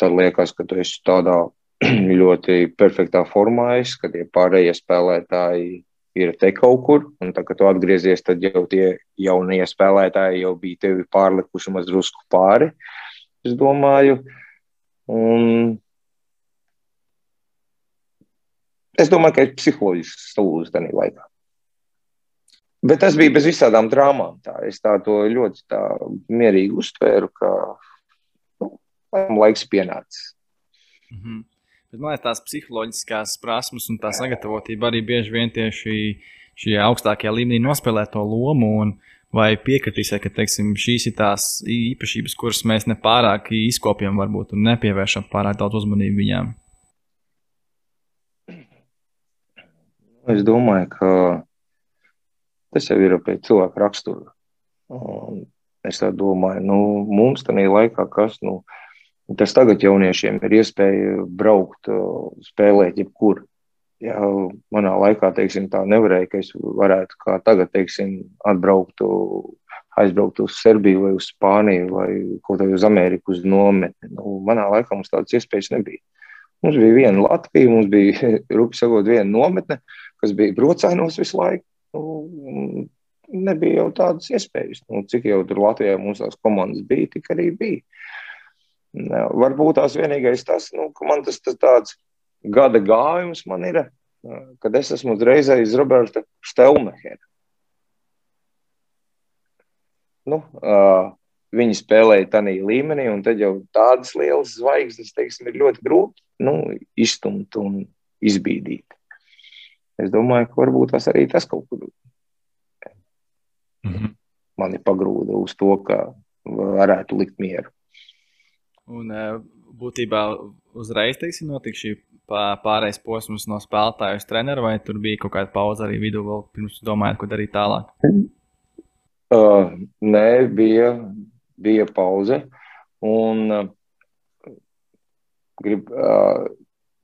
tad liekas, ka tu esi tādā <clears throat> ļoti perfektā formā, ka tie pārējie spēlētāji ir te kaut kur, un tā, kad tu atgriezies, tad jau tie jaunie spēlētāji jau bija tevi pārlikuši maz drusku pāri, es domāju. Un es domāju, ka ir psiholoģisks salūzis tajā laikā. Bet tas bija bez visādām drāmām. Tā. Es tā to ļoti tā mierīgi uztvēru, ka nu, laiks pienācis. Mm -hmm. Bet man liekas, tās psiholoģiskās prasmes un tā sagatavotība arī bieži vien tieši šajā augstākajā līmenī nospēlē to lomu. Vai piekritīsiet, ka teiksim, šīs ir tās īpašības, kuras mēs nepārāk izkopjam, varbūt nepievēršam pārāk daudz uzmanību viņām? Es domāju, ka tas jau ir pēc cilvēka rakstura. Es domāju, nu, mums tajā laikā, kas nu, Tas tagad jauniešiem ir iespēja braukt, spēlēt jebkur. Ja manā laikā, teiksim, tā nevarēja, ka es varētu kā tagad, teiksim, atbraukt, aizbraukt uz Serbiju vai uz Spāniju vai kaut kā uz Ameriku uz nometni. Nu, manā laikā mums tādas iespējas nebija. Mums bija viena Latvija, mums bija, <laughs> rupi sakot, viena nometne, kas bija brocainos visu laiku. Nu, nebija jau tādas iespējas. Nu, cik jau tur Latvijā mums tās komandas bija, tik arī bija. Varbūt tās vienīgais tas, nu, ka man tas, tas tāds gada gājums man ir, kad es esmu uzreiz aiz Roberta Stelmehera. Nu, uh, viņi spēlēja tādā līmenī, un tad jau tādas lielas zvaigznes, teiksim, ir ļoti grūti nu, izstumt un izbīdīt. Es domāju, ka varbūt tas arī tas kaut kur mm -hmm. mani pagrūda uz to, ka varētu likt mieru. Un būtībā uzreiz teiksim, notika šī pārējais posms no spēlētāja uz treneru, vai tur bija kaut kāda pauze arī vidū, vēl pirms domājot, ko darīt tālāk? Uh, nē, bija, bija pauze. Un, uh, grib, uh,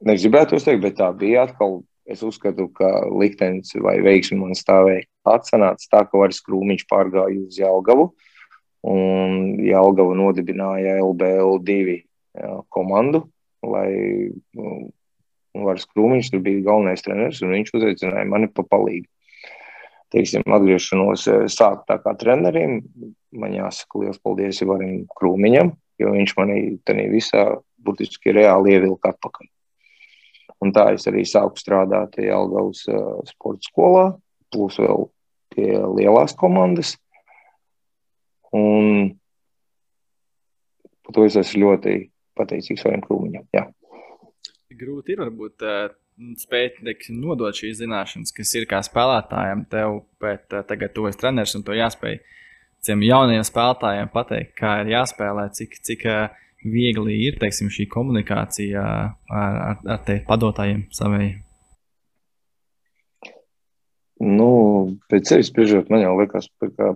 negribētu teikt, bet tā bija atkal. Es uzskatu, ka liktenis vai veiksmi man stāvēja atsanāts tā, ka Varis Krūmiņš pārgāja uz Jelgavu. Un Jālgava nodibināja LBL2 jā, komandu, lai nu, Varas Krūmiņš tur bija galvenais treneris, un viņš uzaicināja mani pa palīgu. Teiksim, atgriešanos eh, sākt tā kā trenerim, man jāsaka liels paldies Ivarim Krūmiņam, jo viņš mani tajā visā burtiski reāli ievilka atpakaļ. Un tā es arī sāku strādāt Jālgavas uh, sporta skolā, plus vēl pie lielās komandas – Un par to es esmu ļoti pateicīgs Varam Krūmiņam. Jā. Grūti ir varbūt spēt teiksim, nodot šīs zināšanas, kas ir kā spēlētājiem tev, bet tagad tu esi treneris un to jāspēj tiem jaunajiem spēlētājiem pateikt, kā ir jāspēlē, cik, cik viegli ir teiksim, šī komunikācija ar, ar, ar te padotājiem savai. Nu, pēc sevis spriežot, man jau liekas, ka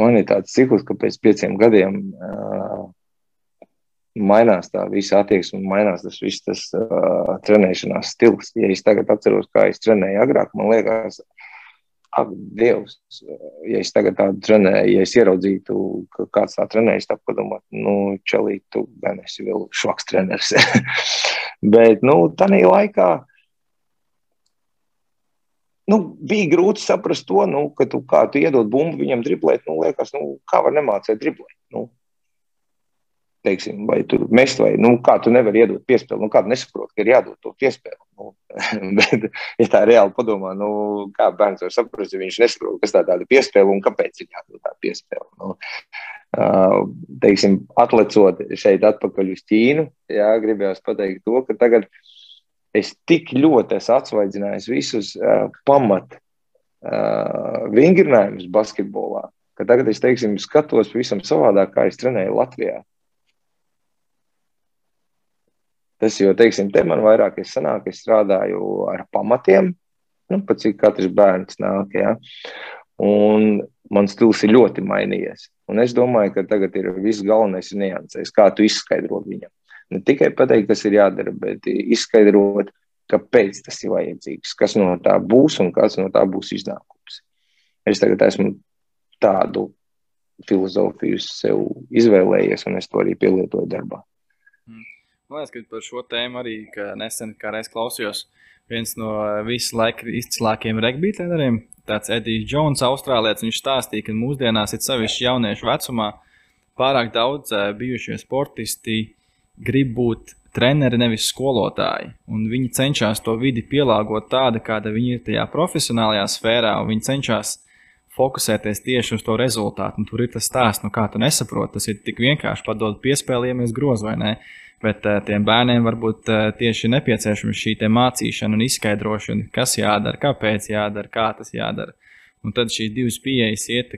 man ir tāds cikls, ka pēc pieciem gadiem uh, mainās tā visa attieksme, mainās tas viss tas uh, trenēšanās stils. Ja es tagad atceros, kā es trenēju agrāk, man liekas, ak, Dievs, ja es tagad tādu trenēju, ja es ieraudzītu, ka kāds tā trenējas, tad padomāt, nu, čelīt, tu gan esi vēl švaks treneris. <laughs> Bet, nu, tādā laikā nu, bija grūti saprast to, nu, ka tu, kā tu iedod bumbu viņam driblēt. Nu, liekas, nu, kā var nemācīt driblēt? Nu, teiksim, vai tur mest, vai nu, kā tu nevari iedot piespēli. Nu, kādu nesaprot, ka ir jādod to piespēli. Nu, <laughs> bet, ja tā reāli padomā, nu, kā bērns var saprast, ja viņš nesaprot, kas tā tāda piespēle un kāpēc ir jādod tā piespēle. Nu, uh, teiksim, atlecot šeit atpakaļ uz Ķīnu, jā, gribējās pateikt to, ka tagad uh, es tik ļoti esmu atsvaidzinājis visus uh, pamat uh, vingrinājumus basketbolā, ka tagad es teiksim, skatos pavisam savādāk, kā es trenēju Latvijā. Tas jau, teiksim, te man vairāk ir sanāk, es strādāju ar pamatiem, nu, pat cik katrs bērns nāk, jā. Un mans stils ir ļoti mainījies. Un es domāju, ka tagad ir viss galvenais niansēs, kā tu izskaidro viņam ne tikai pateikt, kas ir jādara, bet izskaidrot, kāpēc tas ir vajadzīgs, kas no tā būs un kāds no tā būs iznākums. Es tagad esmu tādu filozofiju sev izvēlējies, un es to arī pielietoju darbā. Man liekas, ka par šo tēmu arī nesen klausījos viens no visu laiku izcilākajiem regbija treneriem, tāds Edijs Jones, austrālietis. Viņš stāstīja, ka mūsdienās ir sevišķi jauniešu vecumā pārāk daudz eh, bijušie sportisti grib būt treneri, nevis skolotāji. Un viņi cenšas to vidi pielāgot tādu, kāda viņi ir tajā profesionālajā sfērā, un viņi cenšas fokusēties tieši uz to rezultātu. Un tur ir tas stāsts, nu, kā tu nesaproti. Tas ir tik vienkārši padot piespēlējamies grozu vai ne. Bet uh, tiem bērniem varbūt uh, tieši nepieciešama šī mācīšana un izskaidrošana, kas jādara, kāpēc jādara, kā tas jādara. Un tad šīs divas pieejas iet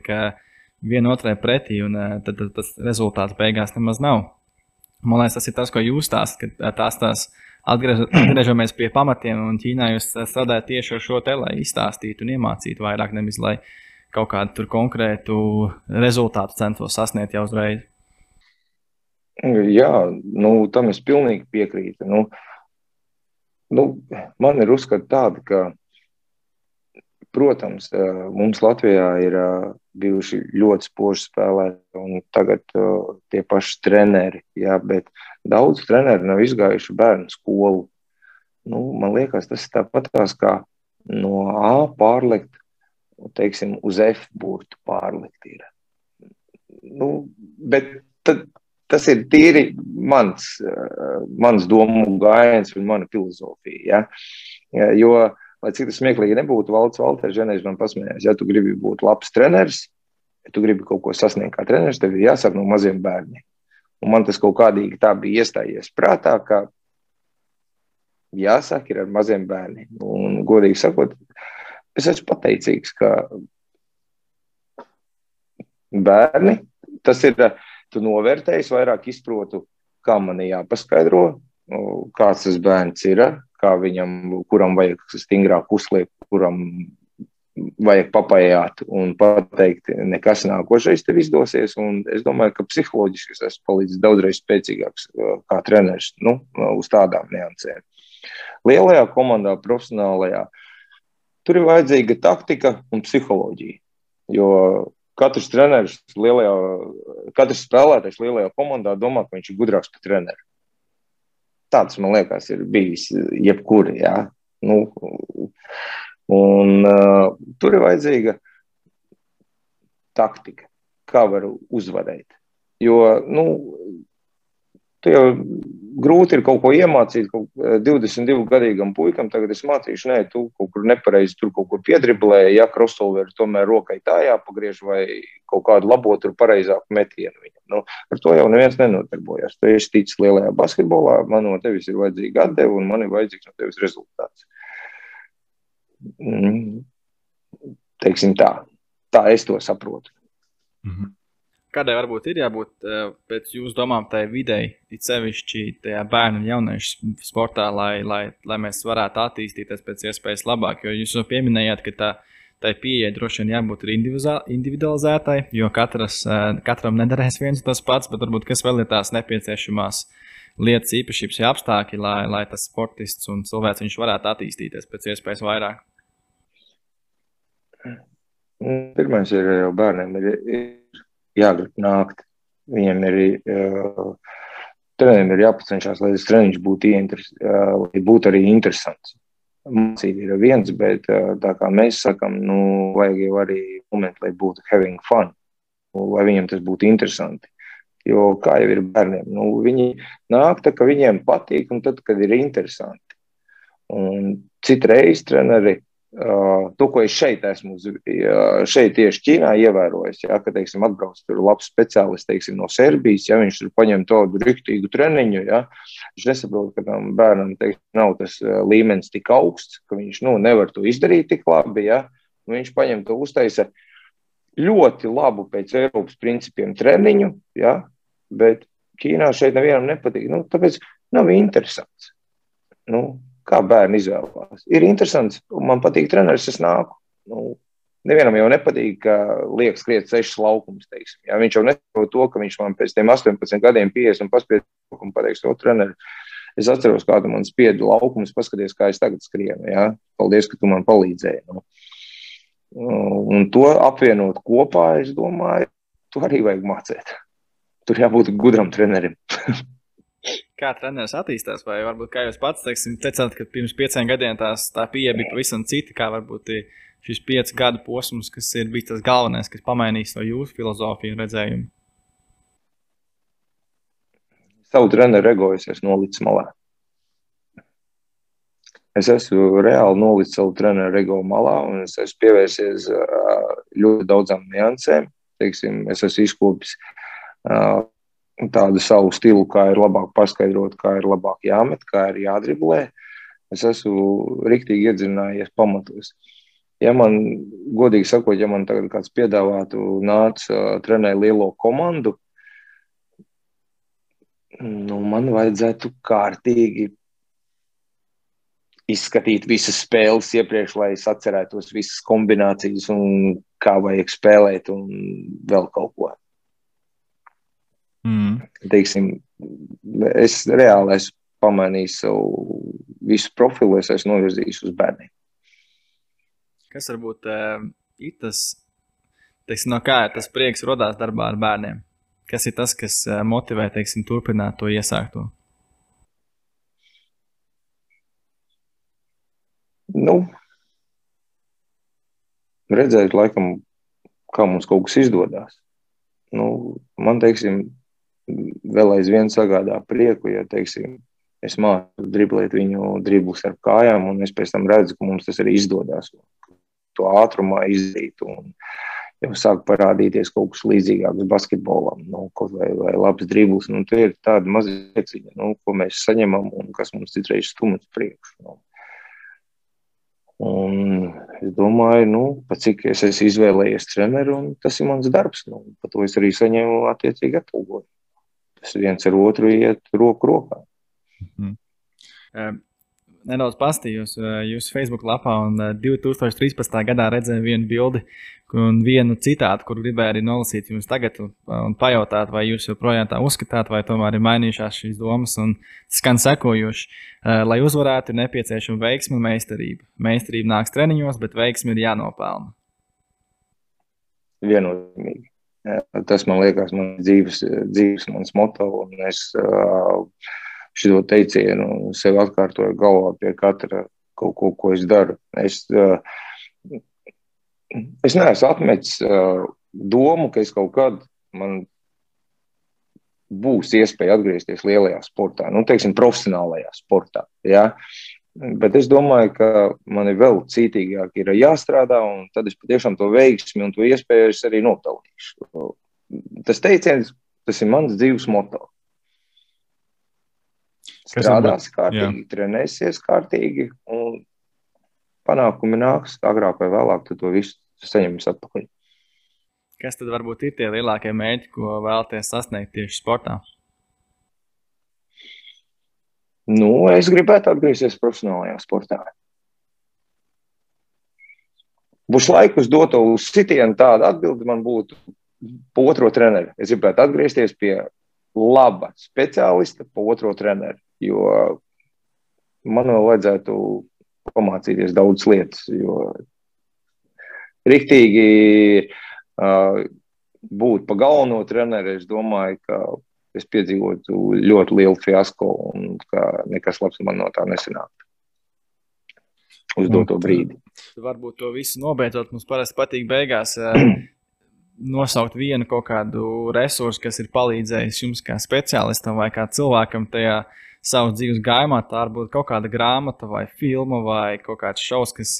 vienotrai pretī, un uh, tad, tad tas rezultāts beigās nemaz nav. Man liekas, tas ir tas, ko jūs stāstāt, ka tās tās atgriež, <clears throat> atgriežamies pie pamatiem, un Ķīnā jūs strādājat tieši ar šo te, lai izstāstītu un iemācītu vairāk, nevis lai kaut kādu konkrētu rezultātu centos sasniegt jau uzreiz. Jā, nu, tam es pilnīgi piekrītu. Nu, nu, man ir uzskata tāda, ka Protams, mums Latvijā ir bijuši ļoti spoži spēlētāji, un tagad tie paši treneri, jā, bet daudz treneri nav izgājuši bērnu skolu. Nu, man liekas, tas ir tāpat kā no A pārlikt teiksim, uz F burtu pārlikt. Ir. Nu, bet tad, tas ir tīri mans, mans domu gājiens un mana filozofija. Ja? Jo, lai cik tas smieklīgi nebūtu, Valds Valters vienreiz man pasmējās, ja tu gribi būt labs treneris, ja tu gribi kaut ko sasniegt kā treneris, tev ir jāsāk no maziem bērniem. Un man tas kaut kādīgi tā bija iestājies prātā, ka jāsāk ar maziem bērniem. Un, godīgi sakot, es esmu pateicīgs, ka bērni, tas ir, tu novērtējis, vairāk izprotu, kā man jāpaskaidro, kāds tas bērns ir, kā viņam, kuram vajag stingrāk uzliekt, kuram vajag papajāt un pateikt, nekas nākošais tev izdosies. Un es domāju, ka psiholoģiski es esmu palicis daudzreiz spēcīgāks kā treneris nu, uz tādām niansēm. Lielajā komandā, profesionālajā, tur ir vajadzīga taktika un psiholoģija. Jo katrs treneris, lielajā, katrs spēlētājs lielajā komandā domā, ka viņš ir gudrāks par treneru. Tāds, man liekas, ir bijis jebkur. Jā. Nu, un, uh, tur ir vajadzīga taktika, kā var uzvarēt. Jo nu, Tu jau grūti ir kaut ko iemācīt. Kaut 22 eh, gadīgam puikam tagad es mācīšu, nē, tu kaut kur nepareizi tur kaut ko piedriblēji, ja crossover tomēr rokai tā jāpagriež vai kaut kādu labo tur pareizāku metienu viņam. Nu, ar to jau neviens nenodarbojas. Tu esi ticis lielajā basketbolā, man no tevis ir vajadzīga atdeve un man ir vajadzīgs no tevis rezultāts. Mm. Teiksim tā. Tā es to saprotu. Mm -hmm kādai varbūt ir jābūt eh, pēc jūsu domām tai videi, it sevišķi tajā bērnu un jauniešu sportā, lai, lai, lai mēs varētu attīstīties pēc iespējas labāk. Jo jūs jau pieminējāt, ka tā, tai pieeja droši vien jābūt individualizētai, jo katras, eh, katram nedarēs viens tas pats, bet varbūt kas vēl ir tās nepieciešamās lietas, īpašības, ja apstākļi, lai, lai tas sportists un cilvēks varētu attīstīties pēc iespējas vairāk. Pirmais ir jau bērniem. Ir, jāgrib nākt. Viņiem ir, uh, trenerim ir jāpacenšas, lai tas treniņš būtu, ieinteres, uh, lai būtu arī interesants. Mācīt ir viens, bet uh, tā kā mēs sakam, nu, vajag jau arī momenti, lai būtu having fun, lai viņiem tas būtu interesanti. Jo kā jau ir bērniem, nu, viņi nāk tā, ka viņiem patīk, un tad, kad ir interesanti. Un citreiz treneri to, ko es šeit esmu, šeit tieši Ķīnā ievērojis, ja, ka, teiksim, atbrauc tur labs speciālists, teiksim, no Serbijas, ja viņš tur paņem tādu riktīgu treniņu, ja, viņš nesaprot, ka tam bērnam, teiksim, nav tas līmenis tik augsts, ka viņš, nu, nevar to izdarīt tik labi, ja, nu, viņš paņem to uztaisa ļoti labu pēc Eiropas principiem treniņu, ja, bet Ķīnā šeit nevienam nepatīk, nu, tāpēc nav interesants. Nu, kā bērni izvēlās. Ir interesants, man patīk treneris, es nāku. Nu, nevienam jau nepatīk, ka liekas skriet sešas laukumus. Teiksim. Ja, viņš jau nesaprot to, ka viņš man pēc tiem 18 gadiem pieies un paspiež laukumu pateiks, to treneri. Es atceros, kādu man spiedu laukumus, paskaties, kā es tagad skrienu. Ja? Paldies, ka tu man palīdzēji. Nu. Un to apvienot kopā, es domāju, to arī vajag mācīt. Tur jābūt gudram trenerim. <laughs> kā treneris attīstās, vai varbūt kā jūs pats teiksim, teicāt, ka pirms pieciem gadiem tās, tā pieeja bija pavisam cita, kā varbūt šis piecu gadu posms, kas ir bijis tas galvenais, kas pamainīs to jūsu filozofiju un redzējumu? Savu treneru egoisu es nolicu malā. Es esmu reāli nolicis savu treneru ego malā, un es esmu pievērsies ļoti daudzām niansēm. Teiksim, es esmu izkopis tādu savu stilu, kā ir labāk paskaidrot, kā ir labāk jāmet, kā ir jādriblē. Es esmu rīktīgi iedzinājies pamatos. Ja man, godīgi sakot, ja man tagad kāds piedāvātu, nāc, uh, trenē lielo komandu, nu, man vajadzētu kārtīgi izskatīt visas spēles iepriekš, lai es atcerētos visas kombinācijas un kā vajag spēlēt un vēl kaut ko. Teiksim, es reāli esmu pamainījis savu visu profilu, es esmu novirzījis uz bērniem. Kas varbūt uh, ir tas, teiksim, no kā tas prieks radās darbā ar bērniem? Kas ir tas, kas uh, motivē, teiksim, turpināt to iesākto? Nu, redzēt, laikam, kā mums kaut kas izdodas. Nu, man, teiksim, vēl aizvien sagādā prieku, ja, teiksim, es māku driblēt viņu driblus ar kājām, un es pēc tam redzu, ka mums tas arī izdodas. To ātrumā izdarīt. Un, jau sāk parādīties kaut kas līdzīgāks basketbolam, nu, vai, vai labs dribbles. Nu, tie ir tādi mazi lieciņi, nu, ko mēs saņemam un kas mums citreiz stumjas priekšu. Nu. Un es domāju, nu, cik es esmu izvēlējies treneru, un tas ir mans darbs. Nu, par to es arī saņēmu attiecīgi atalgojumu. Tas viens ar otru iet roku rokā. Mm. Um, nedaudz pastījos jūsu Facebook lapā, un 2013. gadā redzēju vienu bildi un vienu citātu, kur gribēju arī nolasīt jums tagad un, pajautāt, vai jūs joprojām tā uzskatāt, vai tomēr ir mainījušās šīs domas. Un skan sekojoši, lai uzvarētu, ir nepieciešama veiksme un meistarība. Meistarība nāks treniņos, bet veiksme ir jānopelna. Viennozīmīgi. Tas man liekas, man dzīves, dzīves mans moto. Es, uh, šo teicienu sev atkārtoju galvā pie katra kaut ko, ko es daru. Es, es neesmu atmetis domu, ka es kaut kad man būs iespēja atgriezties lielajā sportā, nu, teiksim, profesionālajā sportā. Ja? Bet es domāju, ka man ir vēl cītīgāk ir jāstrādā, un tad es patiešām to veiksmi un to iespēju arī nopelnīšu. Tas teiciens, tas ir mans dzīves moto strādās kārtīgi, jā. trenēsies kārtīgi, un panākumi nāks agrāk vai vēlāk, tu to visu saņemsi atpakaļ. Kas tad varbūt ir tie lielākie mērķi, ko vēlaties sasniegt tieši sportā? Nu, es gribētu atgriezties profesionālajā sportā. Būs laikus dot uz sitienu, tāda atbilde man būtu pa otro treneru. Es gribētu atgriezties pie laba speciālista, pa otro treneru jo man vēl vajadzētu pamācīties daudz lietas. Jo riktīgi uh, būt pa galveno treneri, es domāju, ka es piedzīvotu ļoti lielu fiasko un ka nekas labs man no tā nesanāktu. Uz doto brīdi. Varbūt to visu nobeidzot, mums parasti patīk beigās <clears throat> nosaukt vienu kaut kādu resursu, kas ir palīdzējis jums kā speciālistam vai kā cilvēkam tajā savas dzīves gājumā, tā var būt kaut kāda grāmata vai filma vai kaut kāds šovs, kas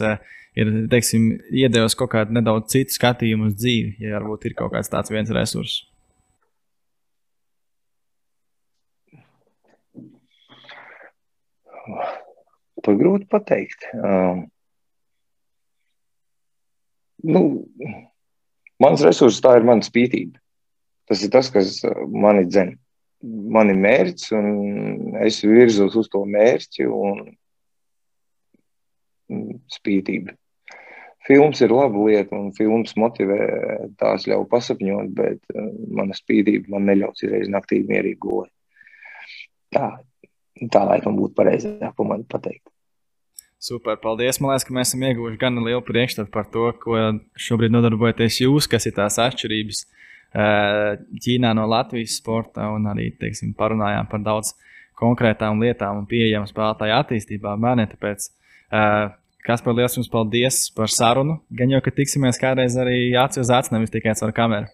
ir, teiksim, iedevis kaut kādu nedaudz citu skatījumu uz dzīvi, ja varbūt ir kaut kāds tāds viens resurss. To grūti pateikt. Um, nu, mans resurss tā ir mana spītība. Tas ir tas, kas mani dzēna man ir mērķis, un es virzos uz to mērķi un spītību. Films ir laba lieta, un filmas motivē, tās ļauj pasapņot, bet uh, mana spītība man neļaus izreiz naktī mierīgi gulēt. Tā, tā laikam būtu pareizāk, ko man pateikt. Super, paldies. Man liekas, ka mēs esam ieguvuši gan lielu priekšstatu par to, ko šobrīd nodarbojaties jūs, kas ir tās atšķirības Ķīnā no Latvijas sporta un arī teiksim, parunājām par daudz konkrētām lietām un pieejamu spēlētāju attīstībā bērniem. Tāpēc, kas par lielu jums paldies par sarunu. Gan jau, ka tiksimies kādreiz arī acis uz acis, nevis tikai caur kameru.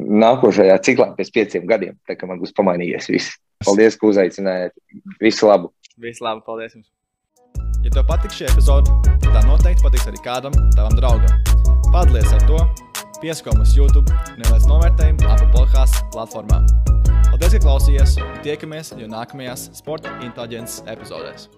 Nākošajā ciklā pēc pieciem gadiem, tā kā man būs pamainījies viss. Paldies, ka uzaicinājāt. Visu labu! Visu labu, paldies jums! Ja tev patīk šī epizode, tad tā noteikti patiks arī kādam tavam draugam. Padalies ar to! Piesakom uz YouTube un ieliec novērtējumu Apple podkāstu platformā. Paldies, ka klausījāties! Tiekamies jau nākamajās sporta inteliģences epizodēs!